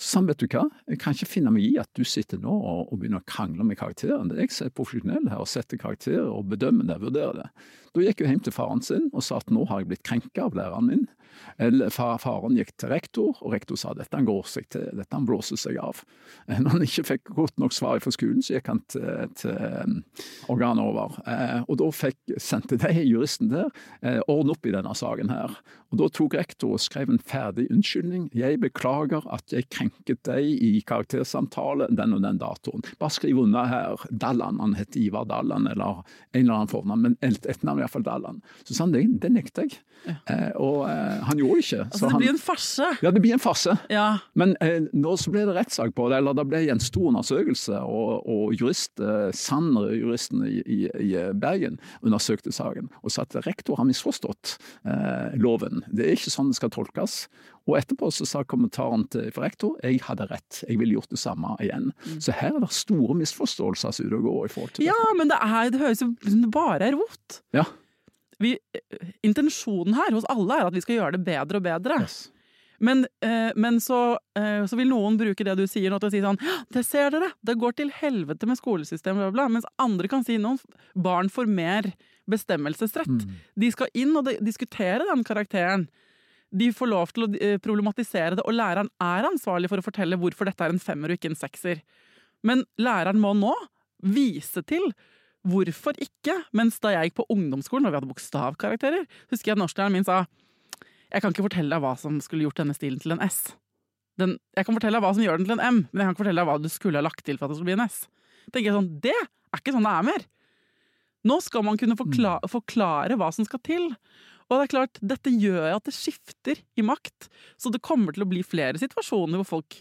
Så sa han, vet du hva, jeg kan ikke finne meg i at du sitter nå og, og begynner å krangle med karakteren. Det er jeg som er profesjonell her og setter karakterer og bedømmer det, vurderer det. Da gikk hun hjem til faren sin og sa at nå har jeg blitt krenka av læreren min. Faren gikk til rektor, og rektor sa dette han går seg til, dette han blåser seg av. Når han ikke fikk godt nok svar fra skolen, så gikk han til, til organet over. Og da fikk, sendte de juristen der ordne opp i denne saken her. Og Da tok rektor og skrev en ferdig unnskyldning. Jeg beklager at jeg krenket deg i karaktersamtale den og den datoen. Bare skriv unna her. Dallan, han het Ivar Dallan, eller en eller annen fornavn, men et navn iallfall Dallan. Så sa han det, det nekter jeg. Ja. Eh, og eh, han gjorde ikke. Altså det blir en farse? Ja, det blir en farse. Ja. Men eh, nå så ble det rettssak på det, eller det ble en stor undersøkelse, og, og jurist, eh, Sander, juristen i, i, i, Bergen, undersøkte saken og sa at rektor har misforstått eh, loven. Det er ikke sånn det skal tolkes. Og etterpå så sa kommentaren til rektor jeg hadde rett, jeg ville gjort det samme igjen. Mm. Så her er det store misforståelser som ute og går i forhold til ja, dette. Men det, er, det høres jo bare rot. Ja vi, intensjonen her hos alle er at vi skal gjøre det bedre og bedre. Yes. Men, eh, men så, eh, så, vil noen bruke det du sier nå til å si sånn Det ser dere! Det går til helvete med skolesystemet, bla, bla. Mens andre kan si noen barn får mer bestemmelsesrett. Mm. De skal inn og diskutere den karakteren. De får lov til å eh, problematisere det, og læreren er ansvarlig for å fortelle hvorfor dette er en femmer og ikke en sekser. Men læreren må nå vise til Hvorfor ikke? Mens da jeg gikk på ungdomsskolen, og vi hadde bokstavkarakterer, husker jeg at norsklæreren min sa jeg kan ikke fortelle deg hva som skulle gjort denne stilen til en S. Den, jeg kan fortelle deg hva som gjør den til en M, men jeg kan ikke fortelle deg hva du skulle ha lagt til for at det skulle bli en S. tenker jeg sånn, Det er ikke sånn det er mer! Nå skal man kunne forklare, mm. forklare hva som skal til. Og det er klart, dette gjør at det skifter i makt, så det kommer til å bli flere situasjoner hvor folk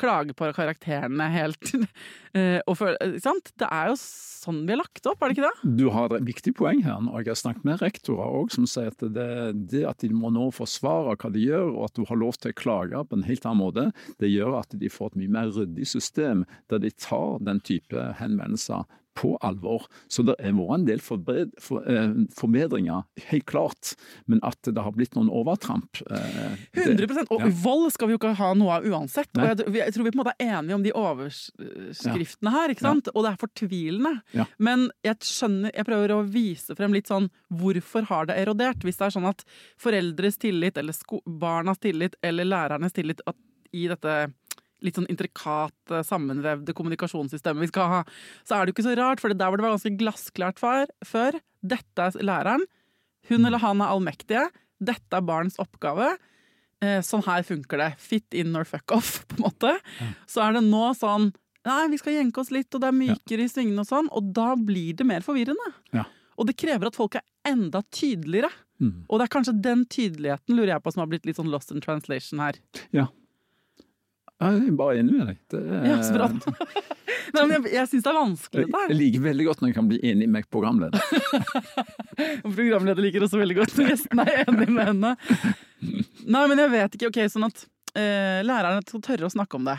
klage på karakterene helt eh, for, sant? Det er jo sånn vi har lagt opp, er det ikke det? Du har et viktig poeng her, og jeg har snakket med rektorer òg som sier at det, det, at de må nå forsvare hva de gjør, og at du har lov til å klage på en helt annen måte, det gjør at de får et mye mer ryddig system der de tar den type henvendelser på alvor. Så det har vært en del forbred, for, eh, forbedringer, helt klart. Men at det har blitt noen overtramp eh, 100 Og ja. vold skal vi jo ikke ha noe av uansett. Og jeg, jeg, tror vi på en måte er enige om de overskriftene her, ikke sant? og det er fortvilende. Ja. Men jeg skjønner, jeg prøver å vise frem litt sånn hvorfor har det erodert? Hvis det er sånn at foreldres tillit, eller barnas tillit, eller lærernes tillit i dette litt sånn intrikat, sammenvevde kommunikasjonssystemet vi skal ha, så er det jo ikke så rart, for der hvor det var ganske glassklart før Dette er læreren. Hun eller han er allmektige. Dette er barns oppgave. Eh, sånn her funker det. Fit in or fuck off, på en måte. Så er det nå sånn Nei, vi skal jenke oss litt, og det er mykere i svingene og sånn. Og da blir det mer forvirrende. Ja. Og det krever at folk er enda tydeligere. Mm. Og det er kanskje den tydeligheten lurer jeg på som har blitt litt sånn lost in translation her. Ja, jeg er bare enig med deg. Det er... Ja, så bra. Nei, men jeg jeg syns det er vanskelig. Det Jeg liker veldig godt når jeg kan bli enig med programleder. programleder liker også veldig godt når gjestene er enig med henne. Nei, men jeg vet ikke. Ok, Sånn at eh, lærerne skal tørre å snakke om det.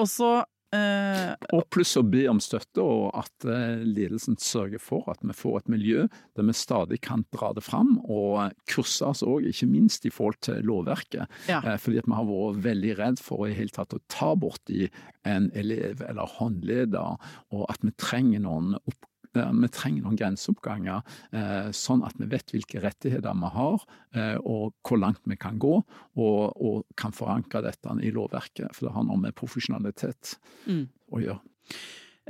Og så Eh, og pluss å be om støtte, og at eh, ledelsen sørger for at vi får et miljø der vi stadig kan dra det fram, og kurse oss òg, ikke minst i forhold til lovverket. Ja. Uh, fordi at vi har vært veldig redd for i hele tatt å ta bort en elev eller håndleder, og at vi trenger noen opp vi trenger noen grenseoppganger, eh, sånn at vi vet hvilke rettigheter vi har, eh, og hvor langt vi kan gå, og, og kan forankre dette i lovverket. For det har noe med profesjonalitet mm. å gjøre.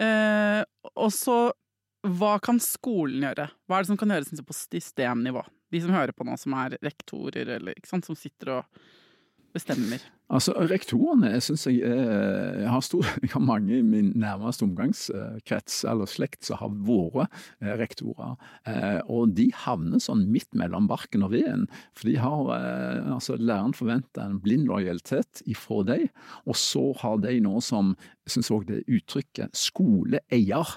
Eh, og så, hva kan skolen gjøre? Hva er det som kan gjøres på systemnivå? De som hører på nå, som er rektorer, eller sant, som sitter og bestemmer? Altså, Rektorene jeg synes jeg, jeg, har stor, jeg har mange i min nærmeste omgangskrets eller slekt som har vært eh, rektorer. Eh, og de havner sånn midt mellom barken og veden. For de har, eh, altså Læreren forventer en blind lojalitet ifra dem, og så har de noe som jeg syns òg det uttrykket skoleeier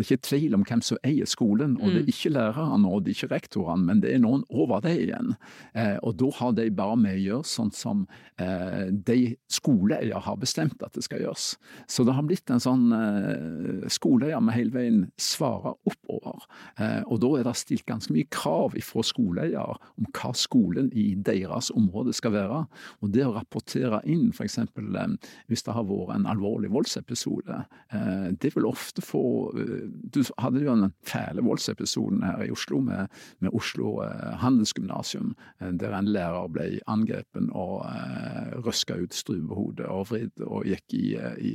det er ikke tvil om hvem som eier skolen, og det er mm. ikke lærerne og det er ikke rektorene, men det er noen over det igjen. Eh, og da har de bare med å gjøre sånn som eh, de skoleeier har bestemt at det skal gjøres. Så det har blitt en sånn eh, skoleeier med hele veien svarer oppover. Eh, og da er det stilt ganske mye krav fra skoleeier om hva skolen i deres område skal være. Og det å rapportere inn f.eks. Eh, hvis det har vært en alvorlig voldsepisode, eh, det vil ofte få du hadde jo den fæle voldsepisoden her i Oslo med, med Oslo eh, handelsgymnasium, eh, der en lærer ble angrepen og eh, røska ut strupehodet og vridd og gikk i, eh, i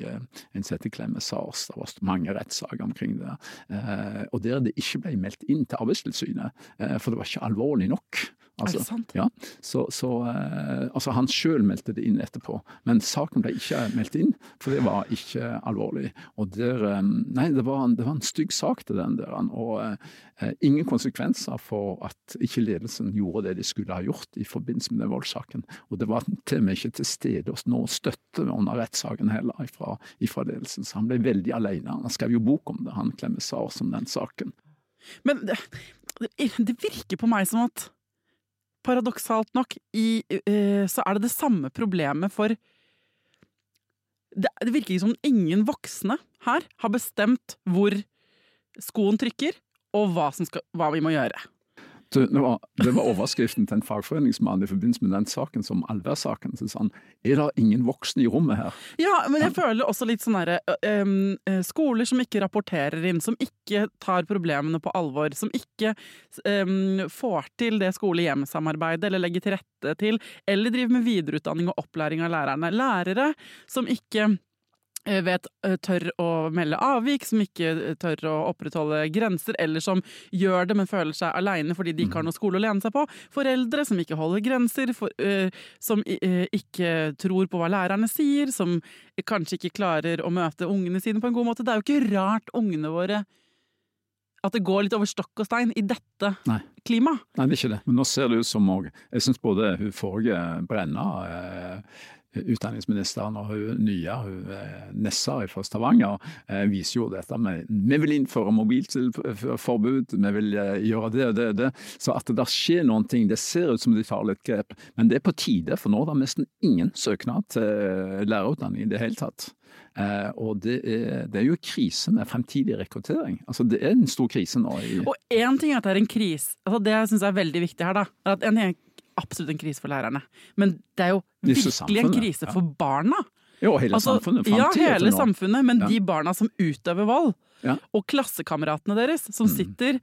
en som med SARS. Det var mange rettssaker omkring det. Eh, og der det ikke ble meldt inn til Arbeidstilsynet, eh, for det var ikke alvorlig nok. Altså, er det sant? Ja, så, så eh, altså Han sjøl meldte det inn etterpå, men saken ble ikke meldt inn, for det var ikke alvorlig. Og der, eh, nei, det var, en, det var en stygg sak til den der, og eh, ingen konsekvenser for at ikke ledelsen gjorde det de skulle ha gjort i forbindelse med den voldssaken. Og det var til og med ikke til stede hos nå støtte under rettssaken heller fra ledelsen, så han ble veldig alene. Han skrev jo bok om det, han Klemme Sars om den saken. Men det, det virker på meg som at paradoksalt nok, i, uh, så er det det samme problemet for det, det virker ikke som ingen voksne her har bestemt hvor skoen trykker, og hva, skal, hva vi må gjøre. Det var, det var, overskriften til en fagforeningsmann i forbindelse med den saken som Alvær-saken. Så sa han er det ingen voksne i rommet her? Ja, men jeg føler også litt sånn herre Skoler som ikke rapporterer inn, som ikke tar problemene på alvor, som ikke får til det skole-hjem-samarbeidet eller legger til rette til, eller driver med videreutdanning og opplæring av lærerne. Lærere som ikke vet, eh, tør å melde avvik, som ikke eh, tør å opprettholde grenser, eller som gjør det, men føler seg aleine fordi de ikke har mm. noe skole å lene seg på. Foreldre som ikke holder grenser, for, uh, som uh, ikke tror på hva lærerne sier, som kanskje ikke klarer å møte ungene sine på en god måte. Det er jo ikke rart ungene våre at det går litt over stokk og stein i dette Nei. klimaet. Nei, det er ikke det. Men nå ser det ut som òg Jeg syns både hun forrige Brenna eh, utdanningsministeren og hun nye, hun eh, Nessa fra Stavanger, eh, viser jo dette med vi vil innføre mobilforbud, vi vil eh, gjøre det og det og det. Så at det skjer noen ting, det ser ut som de tar litt grep. Men det er på tide, for nå er det nesten ingen søknad til lærerutdanning i det hele tatt. Uh, og det er, det er, jo krise med fremtidig rekruttering. Altså Det er en stor krise nå. I... Og én ting er at det er en krise. Altså det jeg er veldig viktig her, da. er at en ting absolutt en krise for lærerne. Men det er jo virkelig en krise for barna. Jo, hele altså, samfunnet. Ja, hele samfunnet. Men ja. de barna som utøver vold, ja. og klassekameratene deres som mm. sitter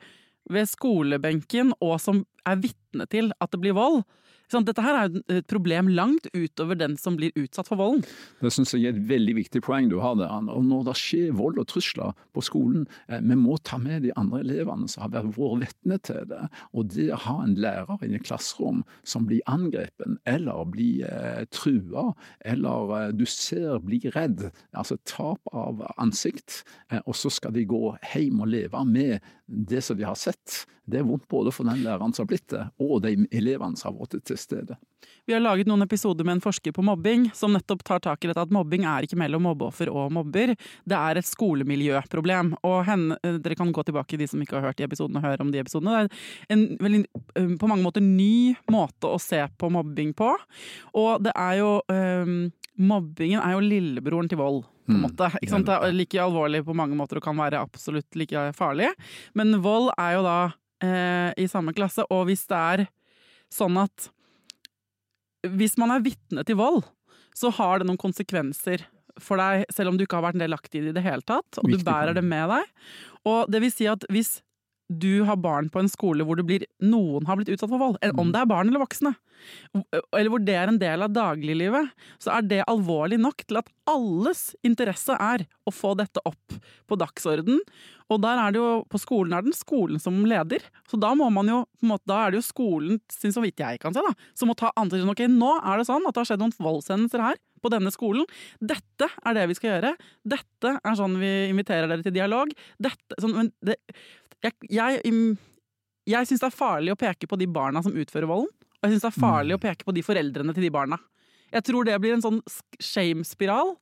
ved skolebenken og som er vitne til at det blir vold, Sånn, dette her er et problem langt utover den som blir utsatt for volden. Det syns jeg er et veldig viktig poeng du har der. Og når det skjer vold og trusler på skolen, eh, vi må ta med de andre elevene som har vært vitne til det. Og det å ha en lærer i et klasserom som blir angrepen eller blir eh, trua, eller eh, du ser blir redd, altså tap av ansikt, eh, og så skal de gå hjem og leve med det som de har sett. Det er vondt både for den læreren som har blitt det, og de elevene som har vært til stede. Vi har laget noen episoder med en forsker på mobbing, som nettopp tar tak i dette at mobbing er ikke mellom mobbeoffer og mobber, det er et skolemiljøproblem. Og henne, eh, dere kan gå tilbake, de som ikke har hørt de episodene, og høre om de episodene. Det er en veldig, eh, på mange måter ny måte å se på mobbing på. Og det er jo um, Mobbingen er jo lillebroren til vold. På en mm. måte. Ikke sant? Det er like alvorlig på mange måter og kan være absolutt like farlig. Men vold er jo da eh, i samme klasse, og hvis det er sånn at hvis man er vitne til vold, så har det noen konsekvenser for deg, selv om du ikke har vært delaktig i det i det hele tatt, og du bærer det med deg. Og det vil si at hvis du har barn på en skole hvor blir, noen har blitt utsatt for vold, om mm. det er barn eller voksne, eller hvor det er en del av dagliglivet, så er det alvorlig nok til at alles interesse er å få dette opp på dagsorden. Og der er det jo, på skolen er den skolen som leder, så da må man jo, på en måte, da er det jo skolen, så vidt jeg kan se, da, som må ta ansvar. Ok, nå er det sånn at det har skjedd noen voldshendelser her på denne skolen. Dette er det vi skal gjøre. Dette er sånn vi inviterer dere til dialog. Dette, sånn, men det, jeg, jeg, jeg syns det er farlig å peke på de barna som utfører volden, og jeg syns det er farlig mm. å peke på de foreldrene til de barna. Jeg tror det blir en sånn shame-spiral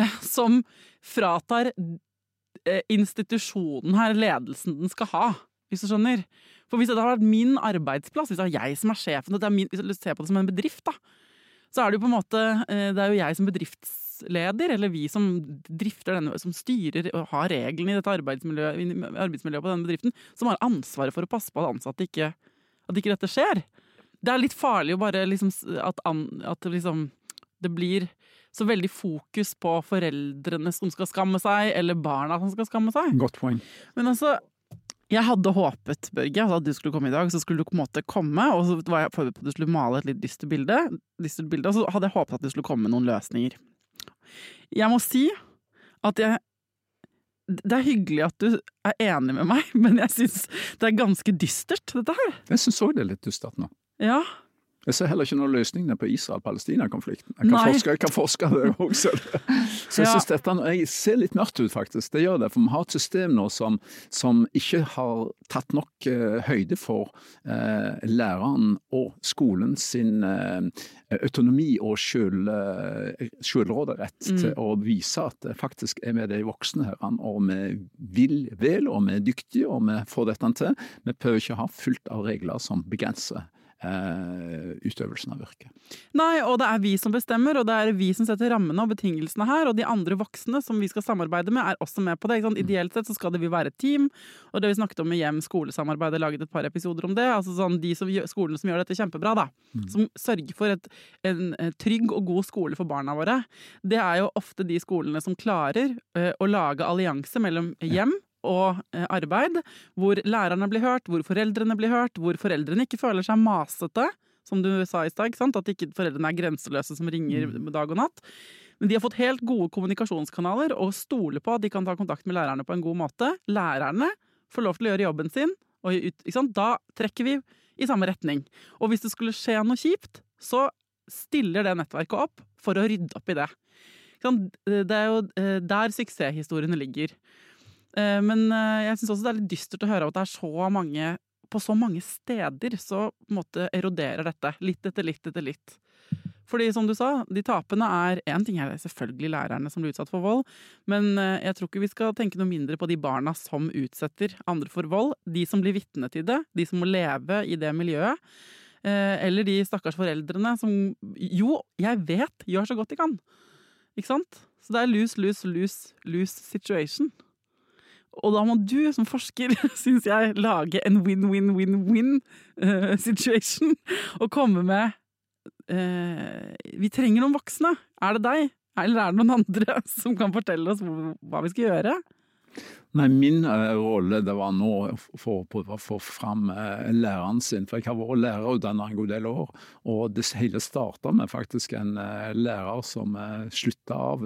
eh, som fratar eh, institusjonen her ledelsen den skal ha, hvis du skjønner. For hvis det hadde vært min arbeidsplass, hvis det er jeg som er sjefen, hvis du ser på det som en bedrift, da, så er det jo på en måte eh, Det er jo jeg som bedrifts arbeidsleder, eller vi som drifter denne, som styrer og har reglene i dette arbeidsmiljøet, arbeidsmiljøet på denne bedriften, som har ansvaret for å passe på at ansatte ikke At ikke dette skjer. Det er litt farlig å bare liksom At, at liksom det blir så veldig fokus på foreldrene som skal skamme seg, eller barna som skal skamme seg. Godt poeng. Men altså, jeg hadde håpet, Børge, at du skulle komme i dag, så skulle du på en måte komme, og så var jeg forberedt på at du skulle male et litt dystert bilde, dystert bilde, og så hadde jeg håpet at du skulle komme med noen løsninger. Jeg må si at jeg det er hyggelig at du er enig med meg, men jeg syns det er ganske dystert, dette her. Jeg syns òg det er litt dystert nå. Ja. Jeg ser heller ikke noen løsninger på Israel-Palestina-konflikten. Jeg jeg kan forske det også. Så jeg Ja. synes dette jeg ser litt mørkt ut, faktisk. Det gjør det. For vi har et system nå som, som ikke har tatt nok uh, høyde for uh, læreren og skolen sin uh, autonomi og selv, selvråderett til å vise at det faktisk er vi de voksne her, og vi vil vel, og vi er dyktige, og vi får dette til. Vi prøver ikke å ha fullt av regler som begrenser utøvelsen av yrket. Nei, og det er vi som bestemmer, og det er vi som setter rammene og betingelsene her, og de andre voksne som vi skal samarbeide med, er også med på det. Ikke sant? Ideelt sett så skal det vi være et team, og det vi snakket om med hjem-skole-samarbeidet, laget et par episoder om det, altså sånn de som, skolene som gjør dette kjempebra, da, som sørger for et, en eh, trygg og god skole for barna våre, det er jo ofte de skolene som klarer eh, å lage allianse mellom hjem og eh, arbeid, hvor lærerne blir hørt, hvor foreldrene blir hørt, hvor foreldrene ikke føler seg masete, som du sa i stad, at ikke foreldrene er grenseløse som ringer dag og natt. Men de har fått helt gode kommunikasjonskanaler og stoler på at de kan ta kontakt med lærerne på en god måte. Lærerne får lov til å gjøre jobben sin, og da trekker vi i samme retning. Og hvis det skulle skje noe kjipt, så stiller det nettverket opp for å rydde opp i det. Det er jo eh, der suksesshistoriene ligger. Eh, Men eh, jeg syns også det er litt dystert å høre at det er så mange På så mange steder så måte eroderer dette. Litt etter litt etter litt. Fordi som du sa, de tapende er Én ting er selvfølgelig lærerne som blir utsatt for vold, men eh, jeg tror ikke vi skal tenke noe mindre på de barna som utsetter andre for vold. De som blir vitne til det, de som må leve i det miljøet. Eller de stakkars foreldrene som jo, jeg vet, gjør så godt de kan. Ikke sant? Så det er lose, lose, lose, lose situation. Og da må du som forsker, syns jeg, lage en win-win-win-win uh, situation. Og komme med uh, Vi trenger noen voksne. Er det deg? Eller er det noen andre som kan fortelle oss hva vi skal gjøre? Nei, Min eh, rolle det var nå prøve å få fram eh, læreren sin. For jeg har vært lærerutdanner en god del år. Og det hele starta med faktisk en eh, lærer som slutta av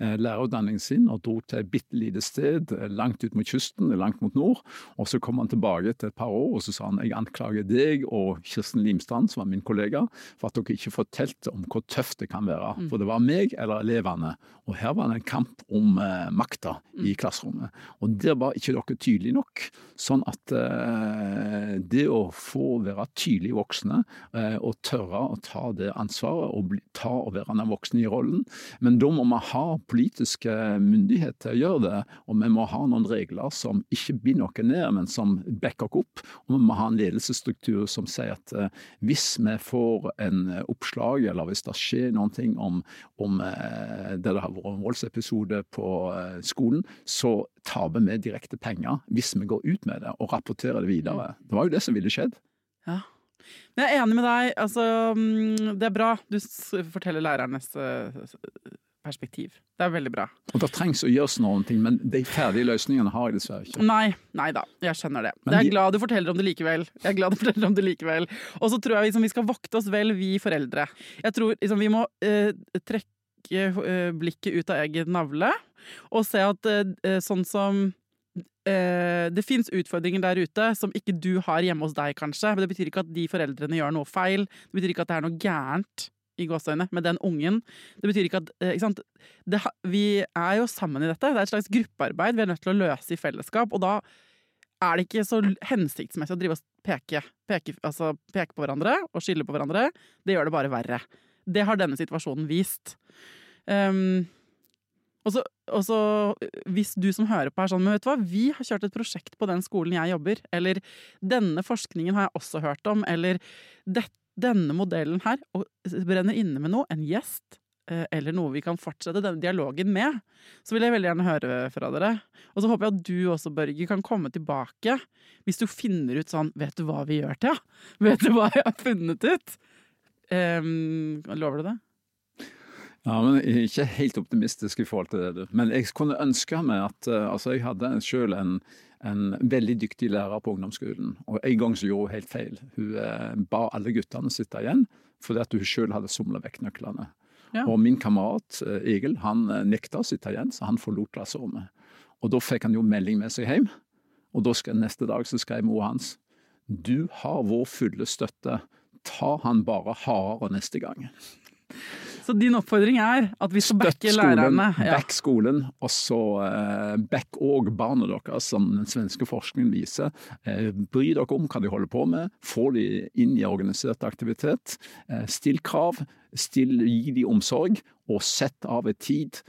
lærerutdanningen sin og dro til et bitte lite sted langt ut mot kysten, langt mot nord. Og så kom han tilbake etter et par år og så sa han jeg anklager deg og Kirsten Limstrand, som var min kollega, for at dere ikke fortalte om hvor tøft det kan være. For det var meg eller elevene. Og her var det en kamp om makta i klasserommet. Og der var ikke dere tydelige nok. Sånn at eh, det å få være tydelige voksne eh, og tørre å ta det ansvaret og bli, ta og være den voksne i rollen. Men da må vi ha politiske myndigheter til å gjøre det, og vi må ha noen regler som ikke binder oss ned, men som backer oss opp. Og vi må ha en ledelsesstruktur som sier at eh, hvis vi får en oppslag, eller hvis det skjer noen ting om, om eh, det det har vært en voldsepisode på eh, skolen, så taper vi direkte penger hvis vi går ut med det og rapporterer det videre. Det var jo det som ville skjedd. Ja. Men jeg er enig med deg. Altså, mm, det er bra du forteller lærernes eh, perspektiv. Det er veldig bra. Og det trengs å gjøres noen ting, men de ferdige løsningene har jeg dessverre ikke. Nei, nei da, jeg skjønner det. Men Jeg er de- glad du forteller om det likevel. Jeg er glad du forteller om det likevel. Og så tror jeg liksom, vi skal vokte oss vel, vi foreldre. Jeg tror liksom, vi må eh, trekke eh, blikket ut av egen navle og se at eh, sånn som eh, det fins utfordringer der ute som ikke du har hjemme hos deg, kanskje. Men det betyr ikke at de foreldrene gjør noe feil. Det betyr ikke at det er noe gærent i gåseøyne med den ungen. Det betyr ikke at eh, ikke sant? Det, Vi er jo sammen i dette. Det er et slags gruppearbeid vi er nødt til å løse i fellesskap. Og da er det ikke så hensiktsmessig å drive og peke, peke, altså peke på hverandre og skylde på hverandre. Det gjør det bare verre. Det har denne situasjonen vist. Um, og så, og så, hvis du som hører på er sånn, men vet du hva, vi har kjørt et prosjekt på den skolen jeg jobber, eller denne forskningen har jeg også hørt om, eller denne modellen her, og brenner inne med noe, en gjest, eh, eller noe vi kan fortsette denne dialogen med, så vil jeg veldig gjerne høre fra dere. Og så håper jeg at du også, Børge, kan komme tilbake hvis du finner ut sånn, vet du hva vi gjør til, ja? Vet du hva jeg har funnet ut? Um, lover du det? Ja, men Jeg er ikke helt optimistisk i forhold til det. du. Men jeg kunne ønske meg at uh, altså Jeg hadde selv en, en, veldig dyktig lærer på ungdomsskolen. Og En gang så gjorde hun helt feil. Hun uh, ba alle guttene sitte igjen fordi at hun selv hadde somla vekk nøklene. Ja. Og min kamerat uh, Egil han nekta å sitte igjen, så han forlot klasserommet. Og Da fikk han jo melding med seg hjem. Og da skal, neste dag så skrev mor hans du har vår fulle støtte. Ta han bare hardere neste gang. Så din oppfordring er at vi skal backe lærerne? Ja. Back skolen, og så uh, back òg barna deres, som den svenske forskningen viser. Uh, bry dere om hva de holder på med, få de inn i organisert aktivitet. Uh, still krav, still, gi de omsorg, og sett av et tid.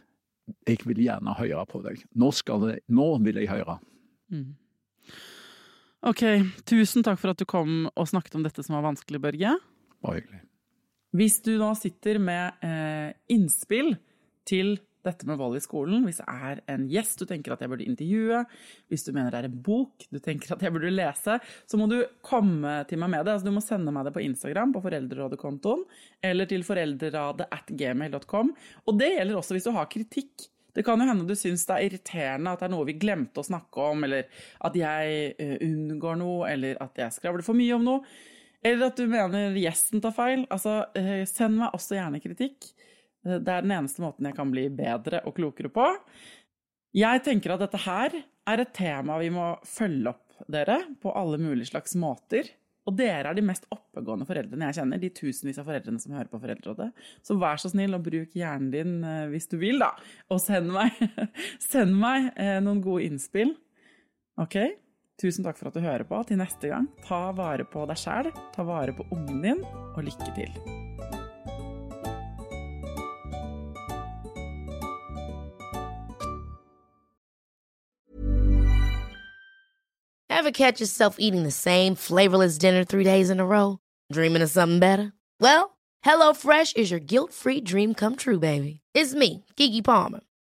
Jeg vil gjerne høre på deg. Nå, det, nå vil jeg høre. Mm. Ok, tusen takk for at du kom og snakket om dette som var vanskelig, Børge. Bare hyggelig. Hvis du nå sitter med eh, innspill til dette med vold i skolen, hvis det er en gjest du tenker at jeg burde intervjue, hvis du mener det er en bok du tenker at jeg burde lese, så må du komme til meg med det. Altså, du må sende meg det på Instagram, på Foreldrerådet-kontoen, eller til foreldreradet. Og det gjelder også hvis du har kritikk det kan jo hende du syns det er irriterende at det er noe vi glemte å snakke om, eller at jeg uh, unngår noe, eller at jeg skravler for mye om noe. Eller at du mener gjesten tar feil. Altså, uh, send meg også gjerne kritikk. Uh, det er den eneste måten jeg kan bli bedre og klokere på. Jeg tenker at dette her er et tema vi må følge opp, dere, på alle mulige slags måter. Og dere er de mest oppegående foreldrene jeg kjenner. De tusenvis av foreldrene som hører på Foreldrerådet. Så vær så snill og bruk hjernen din eh, hvis du vil, da. Og send meg, send meg eh, noen gode innspill. OK? Tusen takk for at du hører på. Til neste gang, ta vare på deg sjæl, ta vare på ungen din, og lykke til. Ever catch yourself eating the same flavorless dinner three days in a row? Dreaming of something better? Well, HelloFresh is your guilt-free dream come true, baby. It's me, Kiki Palmer.